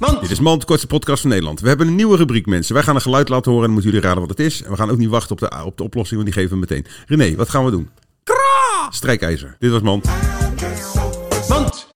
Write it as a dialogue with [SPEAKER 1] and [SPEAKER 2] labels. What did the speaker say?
[SPEAKER 1] Dit is Mand, kortste podcast van Nederland. We hebben een nieuwe rubriek, mensen. Wij gaan een geluid laten horen en dan moeten jullie raden wat het is. En we gaan ook niet wachten op de, op de oplossing, want die geven we meteen. René, wat gaan we doen? Kra! Strijkijzer. Dit was Mand.
[SPEAKER 2] Mand.